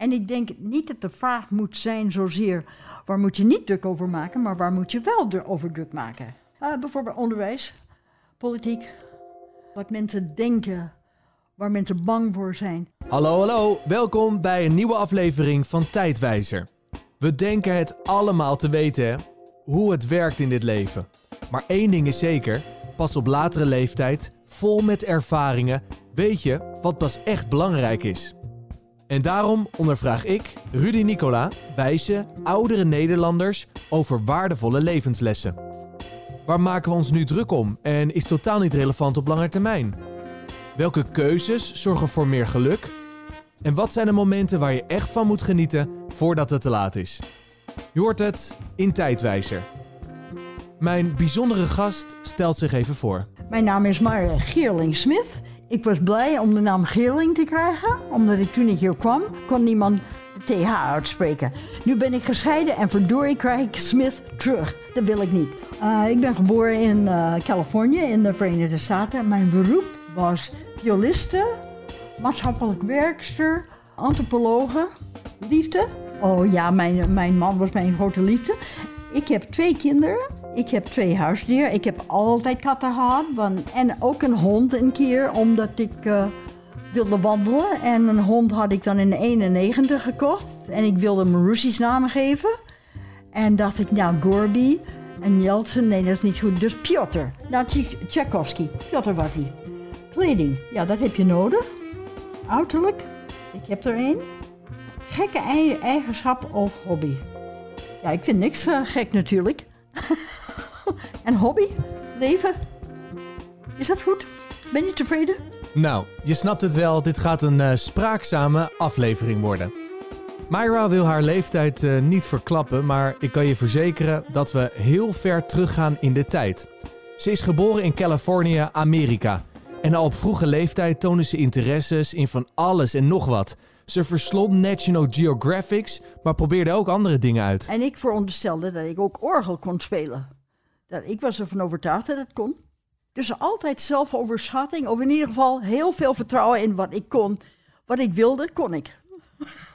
En ik denk niet dat de vraag moet zijn zozeer waar moet je niet druk over maken, maar waar moet je wel over druk maken. Eh, bijvoorbeeld onderwijs, politiek, wat mensen denken, waar mensen bang voor zijn. Hallo, hallo. Welkom bij een nieuwe aflevering van Tijdwijzer. We denken het allemaal te weten? Hoe het werkt in dit leven. Maar één ding is zeker: pas op latere leeftijd, vol met ervaringen, weet je wat pas echt belangrijk is. En daarom ondervraag ik, Rudy Nicola, wijze, oudere Nederlanders over waardevolle levenslessen. Waar maken we ons nu druk om en is totaal niet relevant op lange termijn? Welke keuzes zorgen voor meer geluk? En wat zijn de momenten waar je echt van moet genieten voordat het te laat is? Je hoort het in Tijdwijzer. Mijn bijzondere gast stelt zich even voor. Mijn naam is Mara Geerling-Smith. Ik was blij om de naam Geerling te krijgen, omdat ik toen ik hier kwam, kon niemand de TH uitspreken. Nu ben ik gescheiden en verdorie krijg ik Smith terug. Dat wil ik niet. Uh, ik ben geboren in uh, Californië, in de Verenigde Staten. Mijn beroep was violiste, maatschappelijk werkster, antropologe, liefde. Oh ja, mijn, mijn man was mijn grote liefde. Ik heb twee kinderen. Ik heb twee huisdieren. Ik heb altijd katten gehad. En ook een hond een keer, omdat ik uh, wilde wandelen. En een hond had ik dan in 91 gekocht. En ik wilde hem Russisch naam geven. En dacht ik, nou, Gorby en Jeltsin, nee, dat is niet goed. Dus Piotr, nou, Tchaikovsky. Piotr was hij. Kleding, ja, dat heb je nodig. Uiterlijk, ik heb er één. Gekke eigenschap of hobby. Ja, ik vind niks uh, gek natuurlijk. en hobby? Leven? Is dat goed? Ben je tevreden? Nou, je snapt het wel, dit gaat een uh, spraakzame aflevering worden. Myra wil haar leeftijd uh, niet verklappen, maar ik kan je verzekeren dat we heel ver teruggaan in de tijd. Ze is geboren in Californië, Amerika. En al op vroege leeftijd toonde ze interesses in van alles en nog wat. Ze verslond National Geographics, maar probeerde ook andere dingen uit. En ik veronderstelde dat ik ook orgel kon spelen. Dat, ik was ervan overtuigd dat het kon. Dus altijd zelfoverschatting, of in ieder geval heel veel vertrouwen in wat ik kon. Wat ik wilde, kon ik.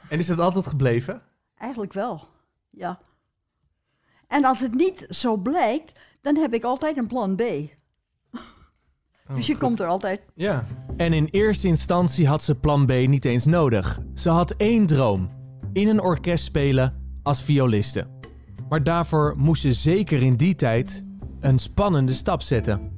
En is dat altijd gebleven? Eigenlijk wel, ja. En als het niet zo blijkt, dan heb ik altijd een plan B. Oh, dus je goed. komt er altijd. Ja. En in eerste instantie had ze plan B niet eens nodig. Ze had één droom: in een orkest spelen als violiste. Maar daarvoor moest ze zeker in die tijd een spannende stap zetten.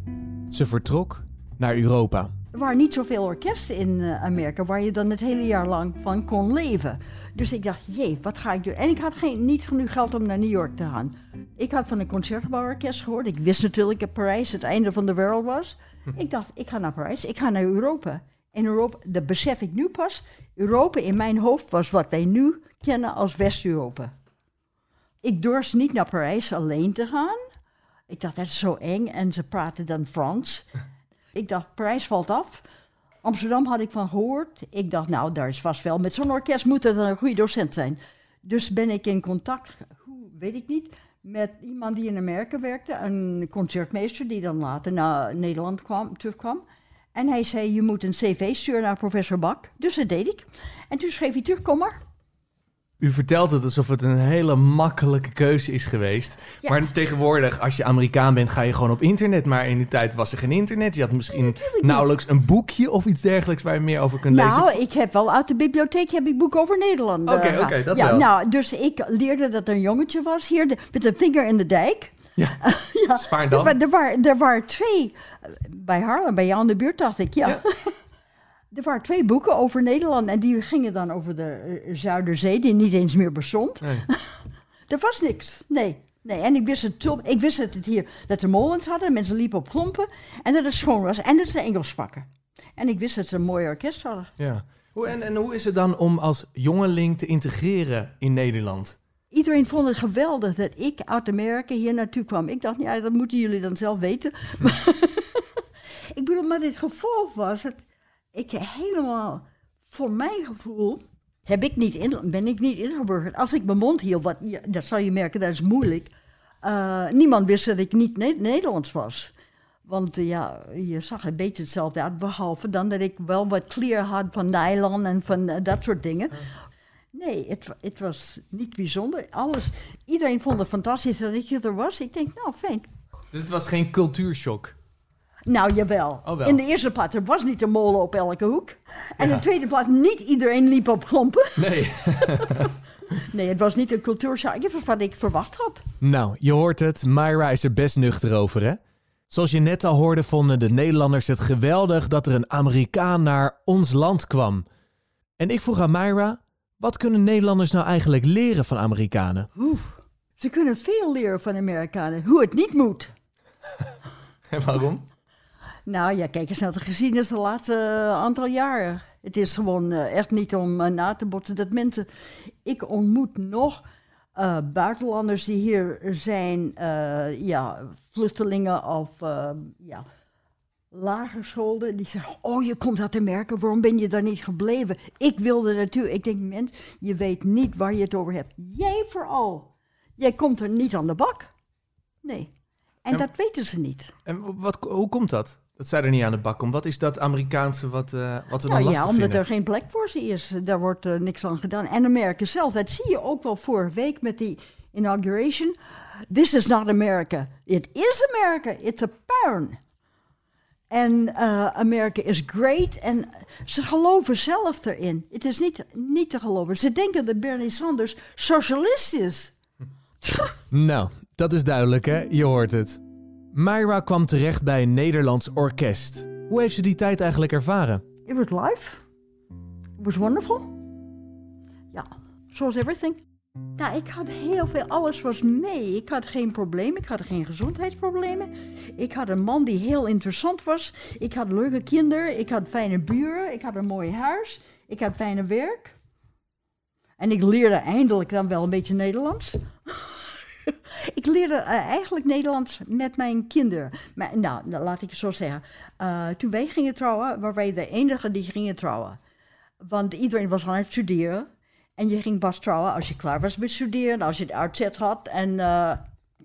Ze vertrok naar Europa. Er waren niet zoveel orkesten in uh, Amerika waar je dan het hele jaar lang van kon leven. Dus ik dacht, jee, wat ga ik doen? En ik had geen, niet genoeg geld om naar New York te gaan. Ik had van een concertgebouworkest gehoord. Ik wist natuurlijk dat Parijs het einde van de wereld was. Ik dacht, ik ga naar Parijs, ik ga naar Europa. En Europa, dat besef ik nu pas. Europa in mijn hoofd was wat wij nu kennen als West-Europa. Ik durfde niet naar Parijs alleen te gaan. Ik dacht, dat is zo eng. En ze praten dan Frans. Ik dacht, Parijs valt af. Amsterdam had ik van gehoord. Ik dacht, nou, daar is vast wel. Met zo'n orkest moet er een goede docent zijn. Dus ben ik in contact, hoe, weet ik niet, met iemand die in Amerika werkte. Een concertmeester die dan later naar Nederland kwam, terugkwam. En hij zei, je moet een cv sturen naar professor Bak. Dus dat deed ik. En toen schreef hij terug, kom maar. U vertelt het alsof het een hele makkelijke keuze is geweest. Ja. Maar tegenwoordig, als je Amerikaan bent, ga je gewoon op internet. Maar in die tijd was er geen internet. Je had misschien nauwelijks een boekje of iets dergelijks waar je meer over kunt lezen. Nou, ik heb wel uit de bibliotheek heb ik boeken over Nederland. eh, Oké, gehad. oké, dat ja, wel. Nou, dus ik leerde dat er een jongetje was hier de- met een vinger in de dijk. Ja. ja. Spaardam. Er, wa- er, waren, er waren twee, eh, bij Haarlem, bij jou in de buurt dacht ik, ja. Ja. er waren twee boeken over Nederland en die gingen dan over de eh, Zuiderzee, die niet eens meer bestond. Nee. Er was niks, nee. Nee, en ik wist, het, ik wist dat het hier, dat er molens hadden, mensen liepen op klompen en dat het schoon was en dat ze Engels spraken. En ik wist dat ze een mooi orkest hadden. Ja. Hoe, en, en hoe is het dan om als jongeling te integreren in Nederland? Iedereen vond het geweldig dat ik uit Amerika hier naartoe kwam. Ik dacht, ja, dat moeten jullie dan zelf weten. ik bedoel, maar dit gevolg was dat ik helemaal, voor mijn gevoel, heb ik niet in, ben ik niet ingeburgerd. Als ik mijn mond hield, wat, dat zou je merken, dat is moeilijk. Eh, niemand wist dat ik niet Ne- Nederlands was. Want eh, ja, je zag een beetje hetzelfde uit, behalve dan dat ik wel wat kleur had van nylon en van eh, dat soort dingen. Nee, het, het was niet bijzonder. Alles, iedereen vond het fantastisch dat ik er was. Ik denk, nou, fijn. Dus het was geen cultuurshock. Nou, jawel. Oh. In de eerste plaats, er was niet een molen op elke hoek. En in Ja. de tweede plaats, niet iedereen liep op klompen. Nee. Nee, het was niet een was wat ik verwacht had. Nou, je hoort het, Myra is er best nuchter over, hè? Zoals je net al hoorde, vonden de Nederlanders het geweldig dat er een Amerikaan naar ons land kwam. En ik vroeg aan Myra, wat kunnen Nederlanders nou eigenlijk leren van Amerikanen? Ze kunnen veel leren van Amerikanen, hoe het niet moet. En waarom? Nou ja, kijk eens naar de geschiedenis de laatste eh, aantal jaren. Het is gewoon eh, echt niet om eh, na te botsen dat mensen... Ik ontmoet nog buitenlanders die hier zijn, ja, vluchtelingen of eh, ja, lagerscholden. Die zeggen, oh je komt uit Amerika, waarom ben je daar niet gebleven? Ik wilde naartoe. Ik denk, mens, je weet niet waar je het over hebt. Jij vooral. Jij komt er niet aan de bak. Nee. En En- dat weten ze niet. En wat, hoe komt dat? Dat zij er niet aan de bak komt. Wat is dat Amerikaanse wat, eh, wat we dan Nou lastig ja, omdat vinden? er geen plek voor ze is. Daar wordt eh, niks aan gedaan. En Amerika zelf, dat zie je ook wel vorige week met die inauguration. This is not America. It is America. It's a puin. En eh Amerika is great. En ze geloven zelf erin. Het is niet, niet te geloven. Ze denken dat Bernie Sanders socialist is. Nou, dat is duidelijk hè, je hoort het. Myra kwam terecht bij een Nederlands orkest. Hoe heeft ze die tijd eigenlijk ervaren? It was life. It was wonderful. Ja, zoals everything. Nou, ik had heel veel, alles was mee. Ik had geen probleem, ik had geen gezondheidsproblemen. Ik had een man die heel interessant was. Ik had leuke kinderen, ik had fijne buren, ik had een mooi huis, ik had fijne werk. En ik leerde eindelijk dan wel een beetje Nederlands. ik leerde eh, eigenlijk Nederlands met mijn kinderen. Maar, nou, nou, laat ik het zo zeggen. Eh, toen wij gingen trouwen, waren wij de enige die gingen trouwen. Want iedereen was aan het studeren. En je ging pas trouwen als je klaar was met studeren, als je het uitzet had. En, eh,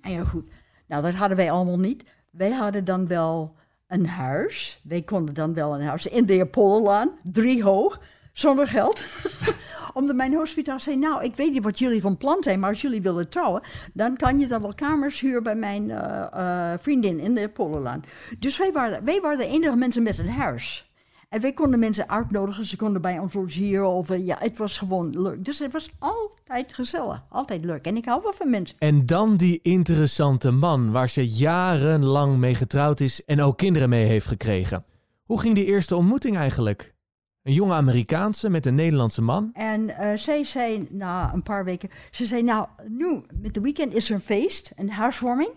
en ja, goed. Nou, dat hadden wij allemaal niet. Wij hadden dan wel een huis. Wij konden dan wel een huis in de Apollolaan, drie hoog, zonder geld. Omdat mijn hospitaal zei, nou, ik weet niet wat jullie van plan zijn, maar als jullie willen trouwen, dan kan je dan wel kamers huren bij mijn eh, eh, vriendin in de Apollolaan. Dus wij waren, wij waren de enige mensen met een huis. En wij konden mensen uitnodigen, ze konden bij ons logeren. Of, eh, ja, het was gewoon leuk. Dus het was altijd gezellig, altijd leuk. En ik hou wel van mensen. En dan die interessante man waar ze jarenlang mee getrouwd is en ook kinderen mee heeft gekregen. Hoe ging die eerste ontmoeting eigenlijk? Een jonge Amerikaanse met een Nederlandse man? En eh, zij zei na een paar weken, ze zei nou, nu met de weekend is er een feest, een housewarming.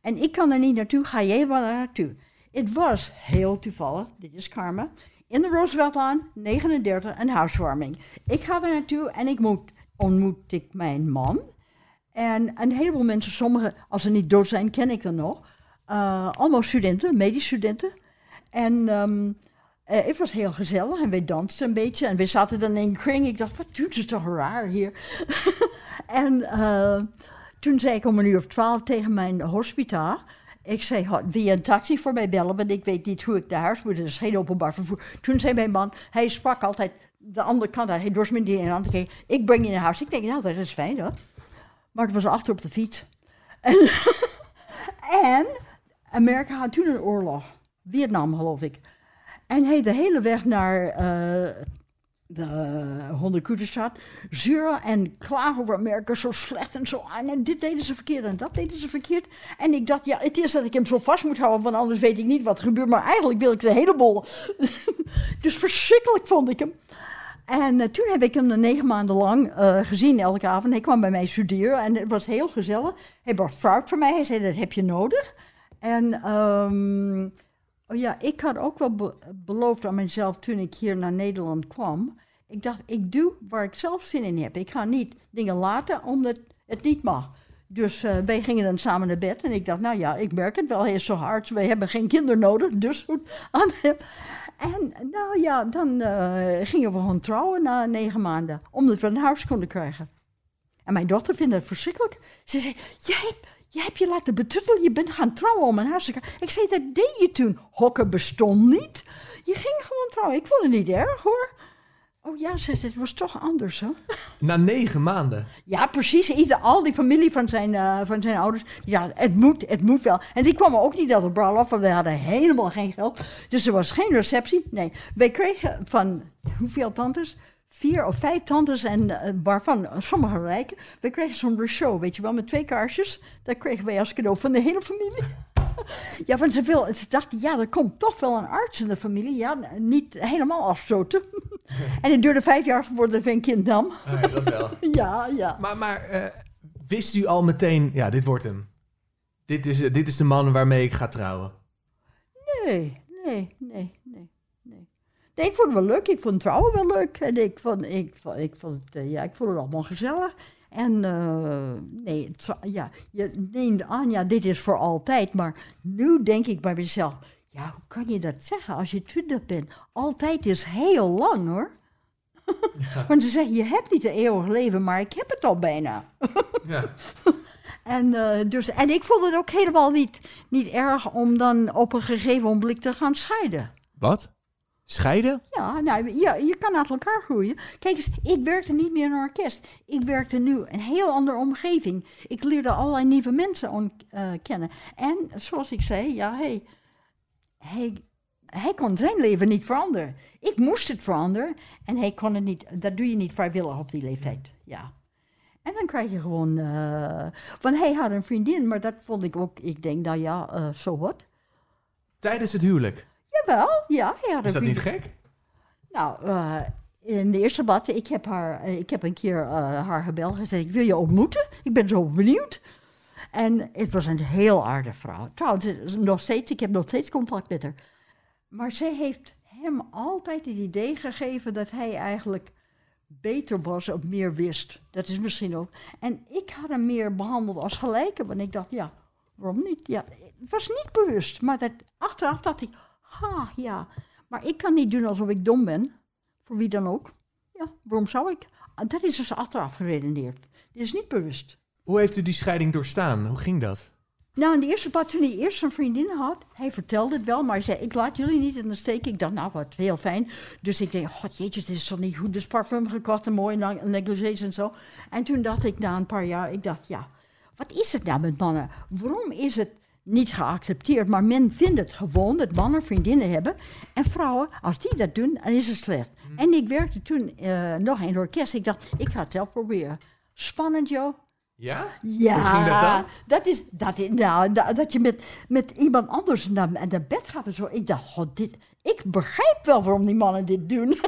En ik kan er niet naartoe, ga jij wel naartoe? Het was heel toevallig, dit is karma, in de Rooseveltlaan, 39, een housewarming. Ik ga er naartoe en ik moet, ontmoet ik mijn man. En een heleboel mensen, sommigen, als ze niet dood zijn, ken ik dan nog. Eh, allemaal studenten, medestudenten. En ehm, eh, het was heel gezellig en wij dansten een beetje. En we zaten dan in een kring. Ik dacht, wat doet het toch raar hier? en eh, toen zei ik om een uur of twaalf tegen mijn hospitaal... Ik zei, "Ha, wil je een taxi voor mij bellen? Want ik weet niet hoe ik naar huis moet. Er is geen openbaar vervoer. Toen zei mijn man, hij sprak altijd de andere kant uit. Hij dorst me die in de hand. Oké, ik breng je naar huis. Ik denk, nou, dat is fijn hoor. Maar het was achter op de fiets. En, en Amerika had toen een oorlog. Vietnam, geloof ik. En hij de hele weg naar eh de Hondenkoeterstraat zeuren en klagen over Amerika zo slecht en zo. En dit deden ze verkeerd en dat deden ze verkeerd. En ik dacht, ja, het is dat ik hem zo vast moet houden, want anders weet ik niet wat er gebeurt. Maar eigenlijk wil ik de hele bol. dus verschrikkelijk vond ik hem. En eh, toen heb ik hem negen maanden lang eh, gezien elke avond. Hij kwam bij mij studeren en het was heel gezellig. Hij bracht fruit voor mij. Hij zei, dat heb je nodig. En ehm, oh ja, ik had ook wel be- beloofd aan mezelf toen ik hier naar Nederland kwam. Ik dacht, ik doe waar ik zelf zin in heb. Ik ga niet dingen laten omdat het niet mag. Dus eh, wij gingen dan samen naar bed. En ik dacht, nou ja, ik merk het wel, is zo hard. Wij hebben geen kinderen nodig, dus goed. En nou ja, dan eh, gingen we gewoon trouwen na negen maanden. Omdat we een huis konden krijgen. En mijn dochter vindt het verschrikkelijk. Ze zei, jij, jij hebt je laten betuttelen. Je bent gaan trouwen om een krijgen. Ik zei, dat deed je toen. Hokken bestond niet. Je ging gewoon trouwen. Ik vond het niet erg hoor. Oh ja, ze het was toch anders, hè? Na negen maanden. Ja, precies. Ieder, al die familie van zijn, eh, van zijn ouders. Ja, het moet, het moet wel. En die kwamen ook niet uit de bruiloft, want we hadden helemaal geen geld. Dus er was geen receptie. Nee, wij kregen van hoeveel tantes? Vier of vijf tantes, en eh, waarvan sommige rijken. We kregen zo'n show, weet je wel, met twee kaarsjes. Dat kregen wij als cadeau van de hele familie. Ja, want ze, wil, ze dachten, ja, er komt toch wel een arts in de familie. Ja, niet helemaal afstoten. En het duurde vijf jaar voordat we een kind nam. Ah, ja, dat wel. Ja, ja. Maar, maar eh, wist u al meteen, ja, dit wordt hem. Dit is, dit is de man waarmee ik ga trouwen. Nee, nee, nee, nee, ik vond het wel leuk. Ik vond trouwen wel leuk. En ik vond, ik, vond- ik vond, het, eh, ja, ik vond het allemaal gezellig. En eh, nee, het ja, je neemt aan, ja, dit is voor altijd. Maar nu denk ik bij mezelf, ja, hoe kan je dat zeggen als je twintig bent? Altijd is heel lang, hoor. Want ze zeggen, je hebt niet een eeuwig leven, maar ik heb het al bijna. Ja. En, eh, dus, en ik vond het ook helemaal niet, niet erg om dan op een gegeven moment te gaan scheiden. Wat? Scheiden? Ja, nou, ja, je kan uit elkaar groeien. Kijk eens, ik werkte niet meer in een orkest. Ik werkte nu in een heel andere omgeving. Ik leerde allerlei nieuwe mensen eh, kennen. En zoals ik zei, ja, hij, hij, hij kon zijn leven niet veranderen. Ik moest het veranderen. En hij kon het niet, dat doe je niet vrijwillig op die leeftijd. Ja. En dan krijg je gewoon, eh want hij had een vriendin, maar dat vond ik ook, ik denk, nou ja, eh zo wat. Tijdens het huwelijk. Jawel, ja, had Is dat niet gek? Nou, eh, in de eerste blad, ik heb, haar, eh, ik heb een keer eh, haar gebeld en gezegd, ik wil je ontmoeten. Ik ben zo benieuwd. En het was een heel aardige vrouw. Trouwens, nog steeds, ik heb nog steeds contact met haar. Maar zij heeft hem altijd het idee gegeven dat hij eigenlijk beter was of meer wist. Dat is misschien ook. En ik had hem meer behandeld als gelijke, want ik dacht, ja, waarom niet? Ja, het was niet bewust, maar dat, achteraf dacht ik, ha, ja. Maar ik kan niet doen alsof ik dom ben, voor wie dan ook. Ja, waarom zou ik? Ah, Dat is dus achteraf geredeneerd. Dit is niet bewust. Hoe heeft u die scheiding doorstaan? Hoe ging dat? Nou, in de eerste plaats, toen hij eerst een vriendin had, hij vertelde het wel, maar hij zei, ik laat jullie niet in de steek. Ik dacht, nou, wat heel fijn. Dus ik denk, god jeetje, dit is toch niet goed. Dus parfum gekocht en mooi negligés en zo. En toen dacht ik, na een paar jaar, ik dacht, ja, wat is het nou met mannen? Waarom is het niet geaccepteerd? Maar men vindt het gewoon dat mannen vriendinnen hebben. En vrouwen, als die dat doen, dan is het slecht. En ik werkte toen eh, nog in het orkest. Ik dacht, ik ga het zelf proberen. Spannend, joh. Ja? Ja, Hoe ging dat dan? dat is, dat, is- nou, dat, dat je met, met iemand anders naar, naar bed gaat en zo. Ik dacht, god, dit, ik begrijp wel waarom die mannen dit doen.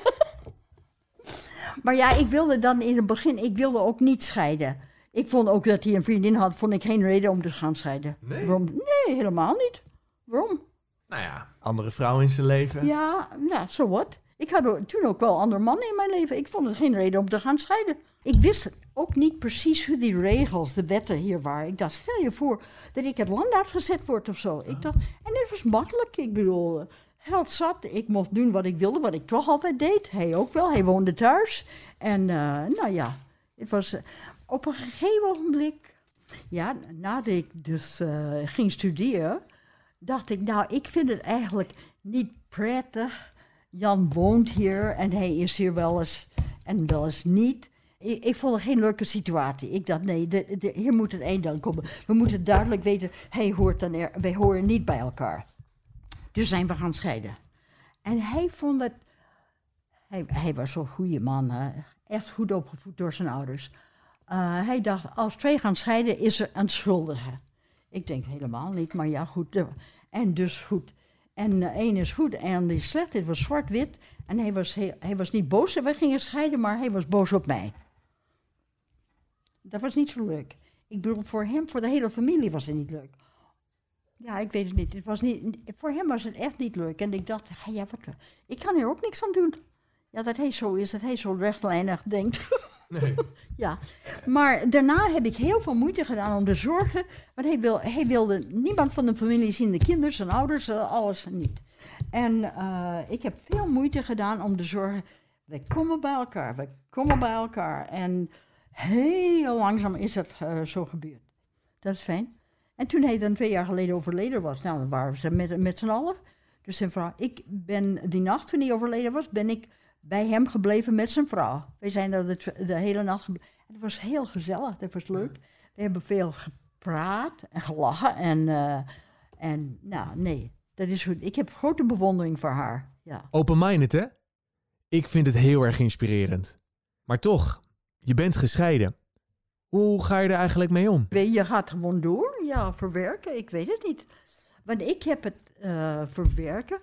maar ja, ik wilde dan in het begin, ik wilde ook niet scheiden. Ik vond ook dat hij een vriendin had, vond ik geen reden om te gaan scheiden. Nee? Waarom? Nee, helemaal niet. Waarom? Nou ja, andere vrouw in zijn leven. Ja, nou, zo wat. Ik had toen ook wel andere mannen in mijn leven. Ik vond het geen reden om te gaan scheiden. Ik wist ook niet precies hoe die regels, de wetten hier waren. Ik dacht, stel je voor dat ik het land uitgezet word of zo. Ik dacht, en dit was makkelijk. Ik bedoel, geld zat. Ik mocht doen wat ik wilde, wat ik toch altijd deed. Hij ook wel. Hij woonde thuis. En eh, nou ja, het was op een gegeven ogenblik, ja, nadat ik dus eh, ging studeren, dacht ik, nou, ik vind het eigenlijk niet prettig. Jan woont hier en hij is hier wel eens en wel eens niet. Ik, ik vond het geen leuke situatie. Ik dacht, nee, de, de- hier moet een eind aan komen. We moeten duidelijk weten, hij hoort dan er, wij horen niet bij elkaar. Dus zijn we gaan scheiden. En hij vond het... Hij, hij was zo'n goede man, hè. echt goed opgevoed door zijn ouders. Eh, hij dacht, als twee gaan scheiden, is er een schuldige. Ik denk helemaal niet, maar ja, goed. En dus goed. En eh, één is goed en die is slecht. Het was zwart-wit. En hij was, hij was niet boos dat we gingen scheiden, maar hij was boos op mij. Dat was niet zo leuk. Ik bedoel, voor hem, voor de hele familie was het niet leuk. Ja, ik weet het niet. Het was niet. Voor hem was het echt niet leuk. En ik dacht, ja, wat, ik kan er ook niks aan doen. Ja, dat hij zo is, dat hij zo rechtlijnig denkt. Nee. Ja, maar daarna heb ik heel veel moeite gedaan om te zorgen. Want hij, wil, hij wilde niemand van de familie zien, de kinderen, zijn ouders, eh, alles niet. En eh, ik heb veel moeite gedaan om te zorgen. We komen bij elkaar, we komen bij elkaar. En heel langzaam is het eh, zo gebeurd. Dat is fijn. En toen hij dan twee jaar geleden overleden was, nou, waren ze met, met z'n allen. Dus zijn vrouw, ik ben die nacht toen hij overleden was, ben ik bij hem gebleven met zijn vrouw. We zijn er de, de hele nacht gebleven. Het was heel gezellig, het was leuk. We hebben veel gepraat en gelachen. En, eh, en nou, nee, dat is goed. Ik heb grote bewondering voor haar. Ja. Open-minded, hè? Ik vind het heel erg inspirerend. Maar toch, je bent gescheiden. Hoe ga je er eigenlijk mee om? Je gaat gewoon door, ja, verwerken. Ik weet het niet. Want ik heb het eh, verwerken.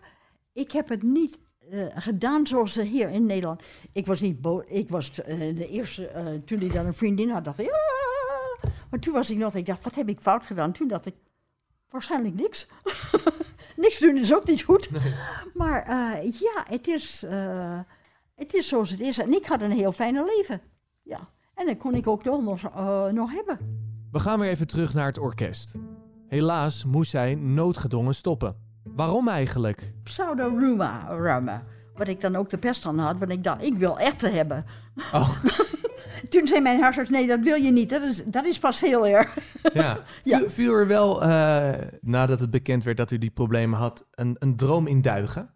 Ik heb het niet eh, gedaan zoals ze hier in Nederland. Ik was niet boos. Ik was eh, de eerste, eh, toen ik dan een vriendin had, dacht ik, "Ah." Maar toen was ik nog, ik dacht, wat heb ik fout gedaan? Toen dacht ik, waarschijnlijk niks. niks doen is ook niet goed. Maar ja, het is, het is zoals het is. En ik had een heel fijne leven. Ja. En dat kon ik ook nog, nog hebben. We gaan weer even terug naar het orkest. Helaas moest zij noodgedwongen stoppen. Waarom eigenlijk? Pseudo-Ruma. Wat ik dan ook de pest aan had, want ik dacht, ik wil echte hebben. Oh, Toen zei mijn huisarts, nee, dat wil je niet. Dat is, dat is pas heel erg. ja. Ja. Viel, viel er wel, eh, nadat het bekend werd dat u die problemen had, een, een droom in duigen?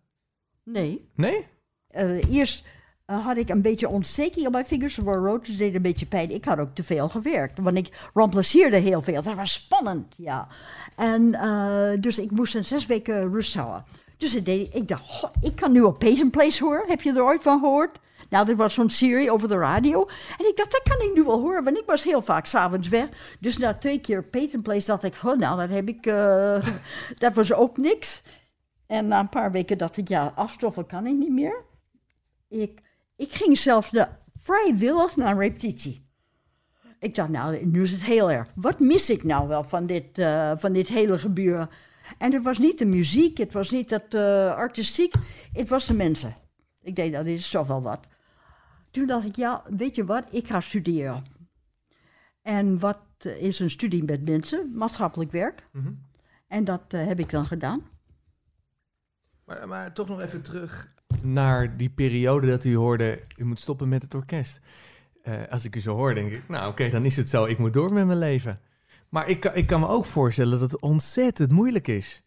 Nee. Nee? Eh, eerst eh, had ik een beetje ontsteking op mijn vingers. Waar rood, dus deed een beetje pijn. Ik had ook te veel gewerkt, want ik remplaceerde heel veel. Dat was spannend, ja. En eh, dus ik moest een zes weken rust houden. Dus ik, ik dacht, "Goh, ik kan nu op Pace Place horen. Heb je er ooit van gehoord? Nou, dit was zo'n serie over de radio. En ik dacht, dat kan ik nu wel horen, want ik was heel vaak s'avonds weg. Dus na twee keer Pace Place dacht ik, nou, dat heb ik, eh, dat was ook niks. En na een paar weken dacht ik, ja, afstoffen kan ik niet meer. Ik, ik ging zelfs de, vrijwillig naar een repetitie. Ik dacht, nou, nu is het heel erg. Wat mis ik nou wel van dit, eh, van dit hele gebeuren? En het was niet de muziek, het was niet dat eh, artistiek, het was de mensen. Ik deed, dat is toch wel wat. Toen dacht ik, ja, weet je wat, ik ga studeren. En wat eh, is een studie met mensen? Maatschappelijk werk. Mhm. En dat heb ik dan gedaan. Maar, maar toch nog even terug naar die periode dat u hoorde, u moet stoppen met het orkest. Eh, als ik u zo hoor, denk ik, nou oké, dan is het zo, ik moet door met mijn leven. Maar ik, kan- ik kan me ook voorstellen dat het ontzettend moeilijk is.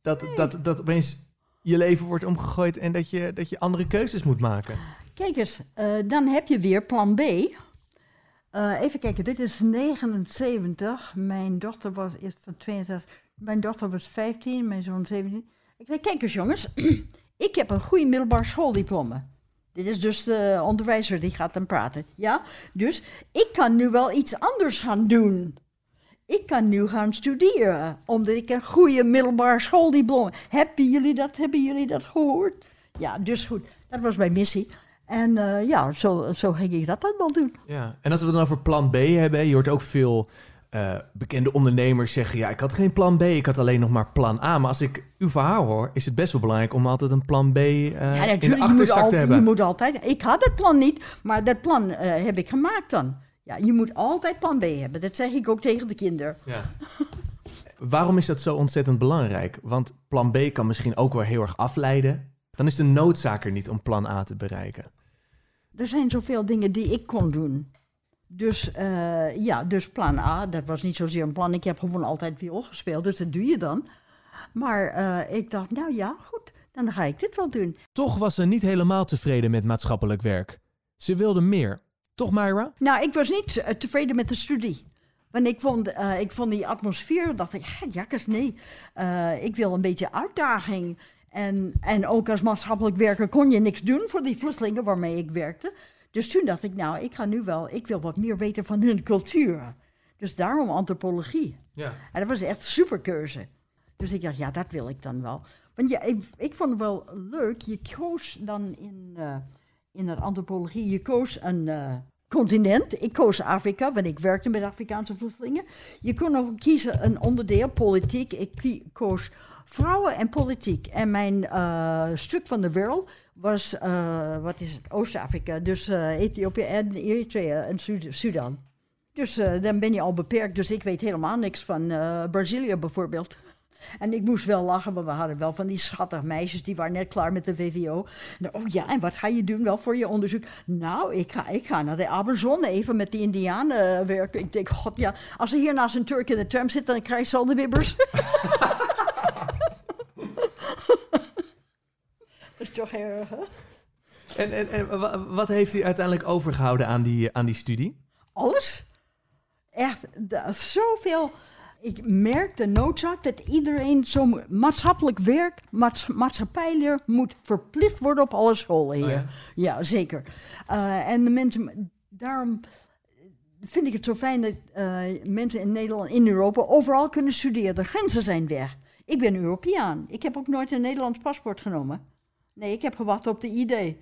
Dat, dat, dat opeens je leven wordt omgegooid en dat je, dat je andere keuzes moet maken. Kijk eens, eh, dan heb je weer plan B. Eh, even kijken, dit is 79. Mijn dochter was eerst van 22. Mijn dochter was 15, mijn zoon 17. Ik zei, kijk eens jongens, ik heb een goede middelbaar schooldiploma. Dit is dus de onderwijzer die gaat dan praten. Ja, dus ik kan nu wel iets anders gaan doen. Ik kan nu gaan studeren, omdat ik een goede middelbaar schooldiploma. Hebben jullie dat, hebben jullie dat gehoord? Ja, dus goed, dat was mijn missie. En eh, ja, zo, zo ging ik dat dan wel doen. Ja. En als we het dan over plan B hebben, je hoort ook veel eh, bekende ondernemers zeggen, ja, ik had geen plan B, ik had alleen nog maar plan A. Maar als ik uw verhaal hoor, is het best wel belangrijk om altijd een plan B eh, ja, in de natuurlijk, je moet, achterzak te altijd, hebben. je moet altijd... Ik had het plan niet, maar dat plan eh, heb ik gemaakt dan. Ja, je moet altijd plan B hebben. Dat zeg ik ook tegen de kinderen. Ja. Waarom is dat zo ontzettend belangrijk? Want plan B kan misschien ook wel heel erg afleiden. Dan is de noodzaak er niet om plan A te bereiken. Er zijn zoveel dingen die ik kon doen. Dus eh, ja, dus plan A, dat was niet zozeer een plan. Ik heb gewoon altijd viool gespeeld, dus dat doe je dan. Maar eh, ik dacht, nou ja, goed, dan ga ik dit wel doen. Toch was ze niet helemaal tevreden met maatschappelijk werk. Ze wilde meer. Toch, Myra? Nou, ik was niet eh, tevreden met de studie. Want ik vond, ik vond die atmosfeer, dacht ik, "Ja, jakkes, nee. Ik wil een beetje uitdaging. En, en ook als maatschappelijk werker kon je niks doen voor die vluchtelingen waarmee ik werkte. Dus toen dacht ik, nou, ik ga nu wel, ik wil wat meer weten van hun cultuur. Dus daarom antropologie. Ja. En dat was echt een superkeuze. Dus ik dacht, ja, dat wil ik dan wel. Want ja, ik, ik vond het wel leuk. Je koos dan in, eh, in de antropologie, je koos een eh, continent. Ik koos Afrika, want ik werkte met Afrikaanse vluchtelingen. Je kon ook kiezen een onderdeel, politiek. Ik koos vrouwen en politiek. En mijn eh, stuk van de wereld was, eh, wat is het, Oost-Afrika. Dus eh, Ethiopië en Eritrea en Sud- Sudan. Dus dan ben je al beperkt. Dus ik weet helemaal niks van Brazilië bijvoorbeeld. En ik moest wel lachen, want we hadden wel van die schattige meisjes die waren net klaar met de VWO. Nou, oh ja, en wat ga je doen wel voor je onderzoek? Nou, ik ga, ik ga naar de Amazone even met die Indianen werken. Ik denk, god ja, als er hier naast een Turk in de tram zit, dan krijg je al de wibbers. Dat is toch erg, hè? En, en, en wa- wat heeft u uiteindelijk overgehouden aan die, aan die studie? Alles. Echt, zoveel. Ik merk de noodzaak dat iedereen zo'n maatschappelijk werk, maats, maatschappijleer moet verplicht worden op alle scholen hier. Oh ja? ja? zeker. Eh, en de mensen, daarom vind ik het zo fijn dat eh, mensen in Nederland, in Europa, overal kunnen studeren. De grenzen zijn weg. Ik ben Europeaan. Ik heb ook nooit een Nederlands paspoort genomen. Nee, ik heb gewacht op de ID.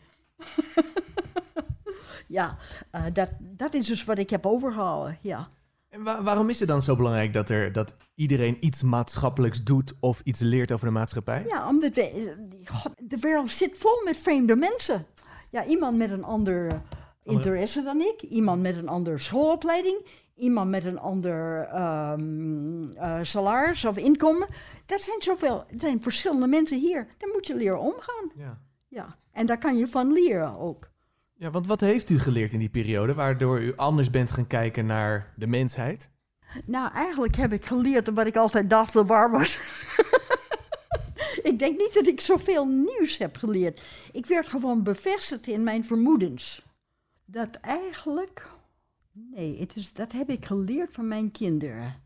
ja, eh, dat, dat is dus wat ik heb overgehouden. Ja. En wa- waarom is het dan zo belangrijk dat, er, dat iedereen iets maatschappelijks doet of iets leert over de maatschappij? Ja, omdat we, God, de wereld zit vol met vreemde mensen. Ja, iemand met een ander interesse dan ik, iemand met een andere schoolopleiding, iemand met een ander ehm, eh, salaris of inkomen. Dat zijn zoveel, er zijn verschillende mensen hier. Daar moet je leren omgaan. Ja. Ja, en daar kan je van leren ook. ja, want wat heeft u geleerd in die periode waardoor u anders bent gaan kijken naar de mensheid? Nou, eigenlijk heb ik geleerd wat ik altijd dacht dat waar was. ik denk niet dat ik zoveel nieuws heb geleerd. Ik werd gewoon bevestigd in mijn vermoedens. Dat eigenlijk. Nee, het is, dat heb ik geleerd van mijn kinderen.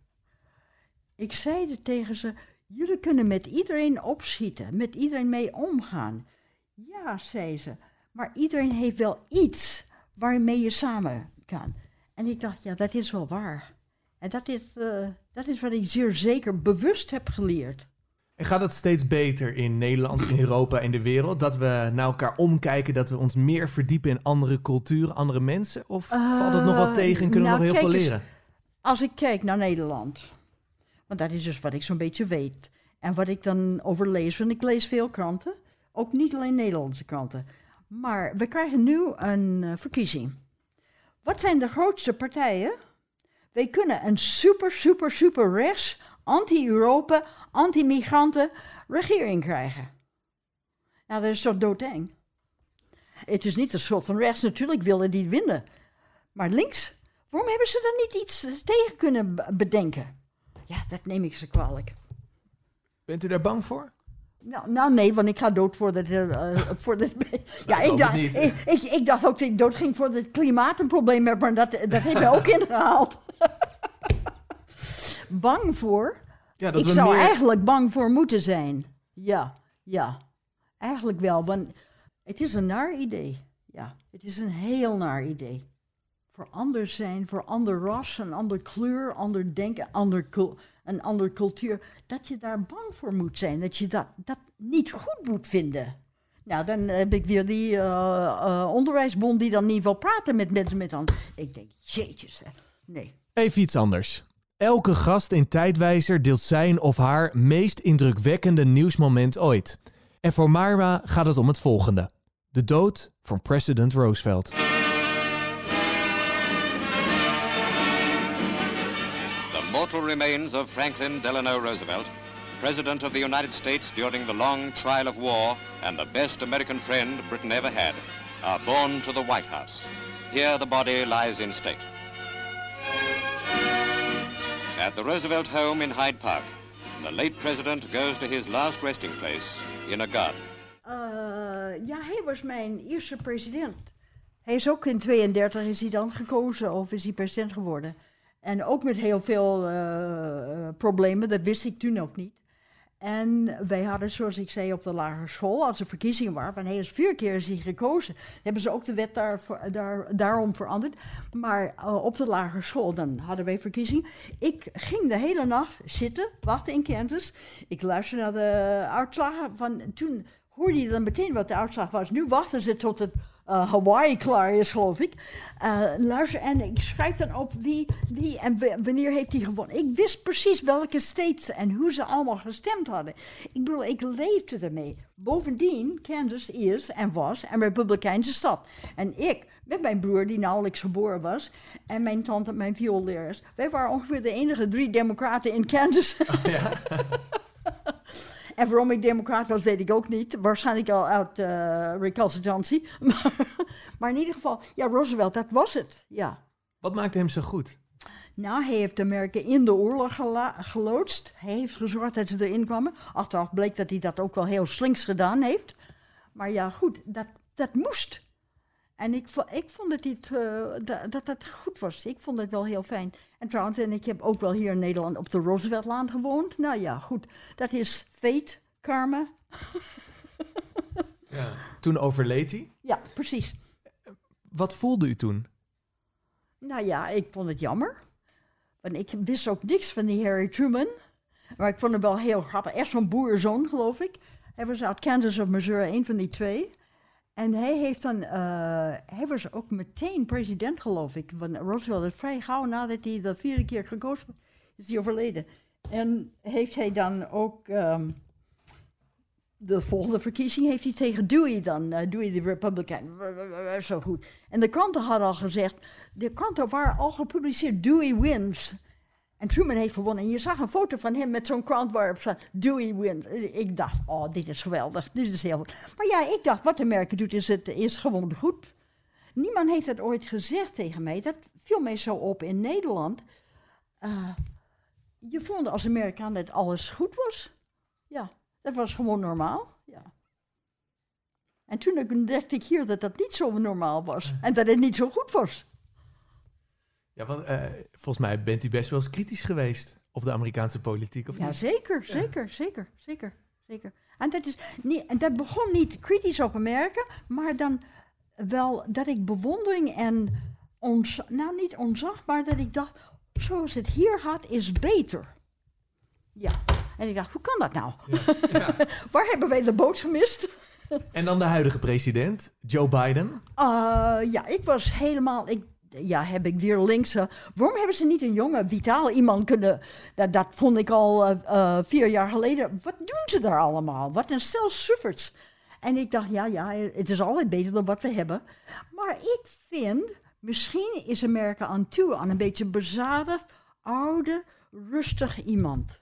Ik zei tegen ze: Jullie kunnen met iedereen opschieten, met iedereen mee omgaan. Ja, zei ze, maar iedereen heeft wel iets waarmee je samen kan. En ik dacht: Ja, dat is wel waar. En dat is, eh, dat is wat ik zeer zeker bewust heb geleerd. En gaat het steeds beter in Nederland, in Europa, in de wereld? Dat we naar elkaar omkijken, dat we ons meer verdiepen in andere culturen, andere mensen? Of valt het nog wat Eh, tegen en kunnen we nou, nog heel veel eens. leren? Als ik kijk naar Nederland, want dat is dus wat ik zo'n beetje weet. En wat ik dan overlees, want ik lees veel kranten. Ook niet alleen Nederlandse kranten. Maar we krijgen nu een eh, verkiezing. Wat zijn de grootste partijen? Wij kunnen een super, super, super rechts, anti-Europa, anti-migranten regering krijgen. Nou, dat is toch doodeng. Het is niet de schuld van rechts, natuurlijk willen die winnen. Maar links, waarom hebben ze dan niet iets tegen kunnen bedenken? Ja, dat neem ik ze kwalijk. Bent u daar bang voor? Nou, nou nee, want ik ga dood voordat... eh eh, voordat ja, hoop ik het dacht, ik, ik, ik dacht ook dat ik dood ging voordat het klimaat een probleem heb, maar dat, dat heeft mij ook ingehaald. Bang voor? Ja, dat ik we zou meer... eigenlijk bang voor moeten zijn. Ja, ja. Eigenlijk wel, want het is een naar idee. Ja, het is een heel naar idee. Voor anders zijn, voor ander ras, een ander kleur, ander denken, ander een andere cultuur. Dat je daar bang voor moet zijn, dat je dat, dat niet goed moet vinden. Nou, dan heb ik weer die eh, eh, onderwijsbond die dan niet wil praten met mensen met dan. Ik denk, jeetjes, hè. nee. Even iets anders. Elke gast in Tijdwijzer deelt zijn of haar meest indrukwekkende nieuwsmoment ooit. En voor Marwa gaat het om het volgende. De dood van president Roosevelt. The mortal remains of Franklin Delano Roosevelt, President of the United States during the long trial of war and the best American friend Britain ever had, are borne to the White House. Here the body lies in state. At the Roosevelt home in Hyde Park, the late president goes to his last resting place in a garden. Eh, ja, hij was mijn eerste president. Hij is ook in 32 is hij dan gekozen of is hij president geworden. En ook met heel veel eh, problemen, dat wist ik toen ook niet. En wij hadden, zoals ik zei, op de lagere school, als er verkiezingen waren, van hij vier keer is hij gekozen. Hebben ze ook de wet daar, daar, daarom veranderd. Maar eh, op de lagere school, dan hadden wij verkiezingen. Ik ging de hele nacht zitten, wachten in Kansas. Ik luisterde naar de uitslagen. Van, toen hoorde je dan meteen wat de uitslag was. Nu wachten ze tot het eh, Hawaii klaar is, geloof ik. Luister, en ik schrijf dan op wie, wie en wanneer heeft hij gewonnen. Ik wist precies welke states en hoe ze allemaal gestemd hadden. Ik bedoel, ik leefde ermee. Bovendien, Kansas is en was een republikeinse stad. En ik, met mijn broer die nauwelijks geboren was, en mijn tante, mijn vioolleraars, wij waren ongeveer de enige drie democraten in Kansas. En waarom ik democraat was, weet ik ook niet. Waarschijnlijk al uit eh recalcitrantie. Maar, maar in ieder geval, ja, Roosevelt, dat was het. Ja. Wat maakte hem zo goed? Nou, hij heeft Amerika in de oorlog geloodst. Hij heeft gezorgd dat ze erin kwamen. Achteraf bleek dat hij dat ook wel heel slinks gedaan heeft. Maar ja, goed, dat, dat moest. En ik, ik vond dat, dit, eh, da- dat dat goed was. Ik vond het wel heel fijn. En trouwens, en ik heb ook wel hier in Nederland op de Rooseveltlaan gewoond. Nou ja, goed. Dat is fate, karma. Toen overleed hij. Ja, precies. Wat voelde u toen? Nou ja, ik vond het jammer. Want ik wist ook niks van die Harry Truman. Maar ik vond hem wel heel grappig. Echt zo'n boerenzoon, geloof ik. Hij was uit Kansas of Missouri, een van die twee. En hij heeft dan... eh, hij was ook meteen president, geloof ik. Want Roosevelt vrij gauw nadat hij de vierde keer gekozen was, is hij overleden. En heeft hij dan ook... ehm, de volgende verkiezing heeft hij tegen Dewey dan, eh, Dewey de Republican, zo goed. En de kranten hadden al gezegd, de kranten waren al gepubliceerd, Dewey wins. En Truman heeft gewonnen. En je zag een foto van hem met zo'n krant waarop staat, Dewey wins. Ik dacht, oh, dit is geweldig, dit is heel. Maar ja, ik dacht, wat Amerika doet is, het is gewoon goed. Niemand heeft dat ooit gezegd tegen mij. Dat viel mij zo op in Nederland. Eh, je vond als Amerikaan dat alles goed was. Ja, dat was gewoon normaal. Ja. En toen ontdekte ik hier dat dat niet zo normaal was. En dat het niet zo goed was. Ja, want eh, volgens mij bent u best wel eens kritisch geweest op de Amerikaanse politiek, of Ja, niet? zeker, zeker, zeker, zeker, zeker. En dat, is niet, en dat begon niet kritisch op Amerika, maar dan wel dat ik bewondering en ons, nou niet ontzag, maar dat ik dacht, zoals het hier gaat, is beter. Ja. En ik dacht, hoe kan dat nou? Waar hebben wij de boot gemist? En dan de huidige president, Joe Biden. Uh, ja, ik was helemaal. Ik, ja, heb ik weer linkse. Waarom hebben ze niet een jonge, vitaal iemand kunnen. Dat, dat vond ik al eh, eh, vier jaar geleden. Wat doen ze daar allemaal? Wat een stel. En ik dacht, ja, ja, het is altijd beter dan wat we hebben. Maar ik vind, misschien is Amerika aan toe aan een beetje bezadigd, oude, rustig iemand.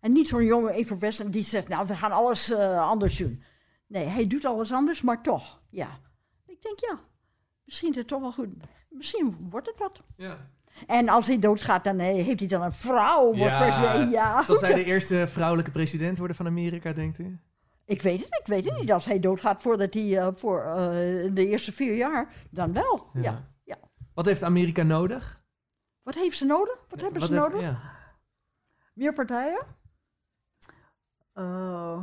En niet zo'n jonge effervescent die zegt, nou, we gaan alles eh, anders doen. Nee, hij doet alles anders, maar toch, ja. Ik denk, ja, misschien is het toch wel goed. Misschien wordt het wat. Ja. En als hij doodgaat, dan eh, heeft hij dan een vrouw. Wordt Ja. president. ja. Zal zij de eerste vrouwelijke president worden van Amerika, denkt u? Ik weet het, ik weet het niet. Als hij doodgaat voordat hij eh, voor eh, de eerste vier jaar, dan wel. Ja. Ja. ja. Wat heeft Amerika nodig? Wat heeft ze nodig? Wat hebben ze heeft- nodig? ja. Meer partijen? Eh,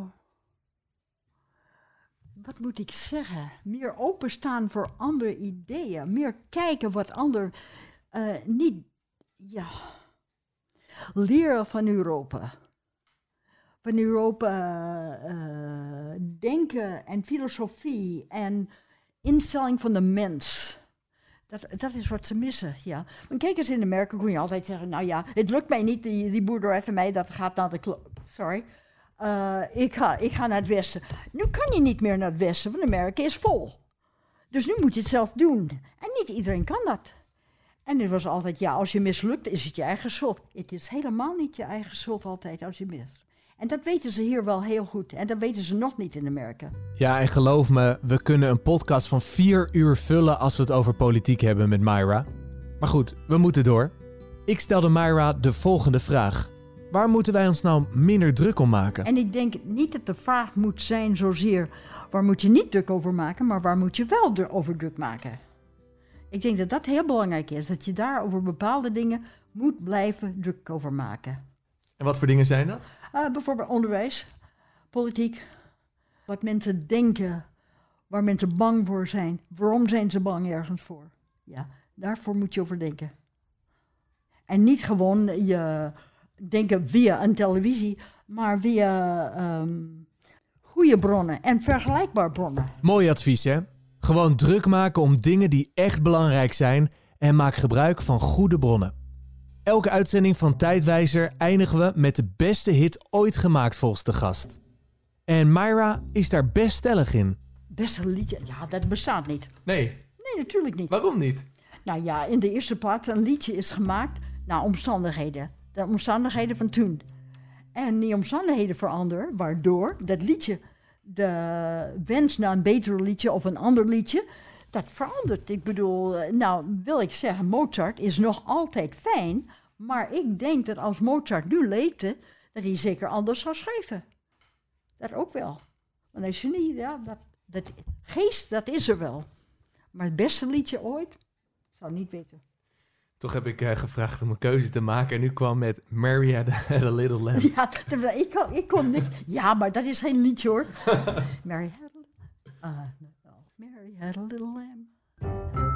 moet ik zeggen? Meer openstaan voor andere ideeën. Meer kijken wat ander eh, niet. Ja. Leren van Europa. Van Europa eh, denken en filosofie en instelling van de mens. Dat, dat is wat ze missen, ja. Want kijk eens in Amerika kon je altijd zeggen, nou ja, het lukt mij niet, die, die boerderij van mij, dat gaat naar de. Sorry. Eh, ik, ga, ik ga naar het westen. Nu kan je niet meer naar het westen, want Amerika is vol. Dus nu moet je het zelf doen. En niet iedereen kan dat. En het was altijd, ja, als je mislukt, is het je eigen schuld. Het is helemaal niet je eigen schuld altijd als je mist. En dat weten ze hier wel heel goed. En dat weten ze nog niet in Amerika. Ja, en geloof me, we kunnen een podcast van vier uur vullen als we het over politiek hebben met Myra. Maar goed, we moeten door. Ik stelde Myra de volgende vraag. Waar moeten wij ons nou minder druk om maken? En ik denk niet dat de vraag moet zijn zozeer waar moet je niet druk over maken, maar waar moet je wel over druk maken. Ik denk dat dat heel belangrijk is, dat je daar over bepaalde dingen moet blijven druk over maken. En wat voor dingen zijn dat? Eh, bijvoorbeeld onderwijs, politiek, wat mensen denken, waar mensen bang voor zijn. Waarom zijn ze bang ergens voor? Ja, daarvoor moet je over denken. En niet gewoon je denken via een televisie, maar via ehm, goede bronnen en vergelijkbare bronnen. Mooi advies, hè? Gewoon druk maken om dingen die echt belangrijk zijn en maak gebruik van goede bronnen. Elke uitzending van Tijdwijzer eindigen we met de beste hit ooit gemaakt volgens de gast. En Myra is daar best stellig in. Beste liedje, ja, dat bestaat niet. Nee, Nee, natuurlijk niet. waarom niet? Nou ja, in de eerste plaats, een liedje is gemaakt naar omstandigheden. De omstandigheden van toen. En die omstandigheden veranderen, waardoor dat liedje, de wens naar een beter liedje of een ander liedje, dat verandert. Ik bedoel, eh, nou wil ik zeggen, Mozart is nog altijd fijn, maar ik denk dat als Mozart nu leefde, dat hij zeker anders zou schrijven. Dat ook wel. Want hij is genie, ja, dat, dat, geest, dat is er wel. Maar het beste liedje ooit? Zou niet weten. Toch heb ik eh, gevraagd om een keuze te maken en nu kwam met Mary had, had a Little Lamb. Ja, ik, kon, ik kon niks. Ja, maar dat is geen liedje hoor. Mary had a, uh, no, Mary had a little lamb.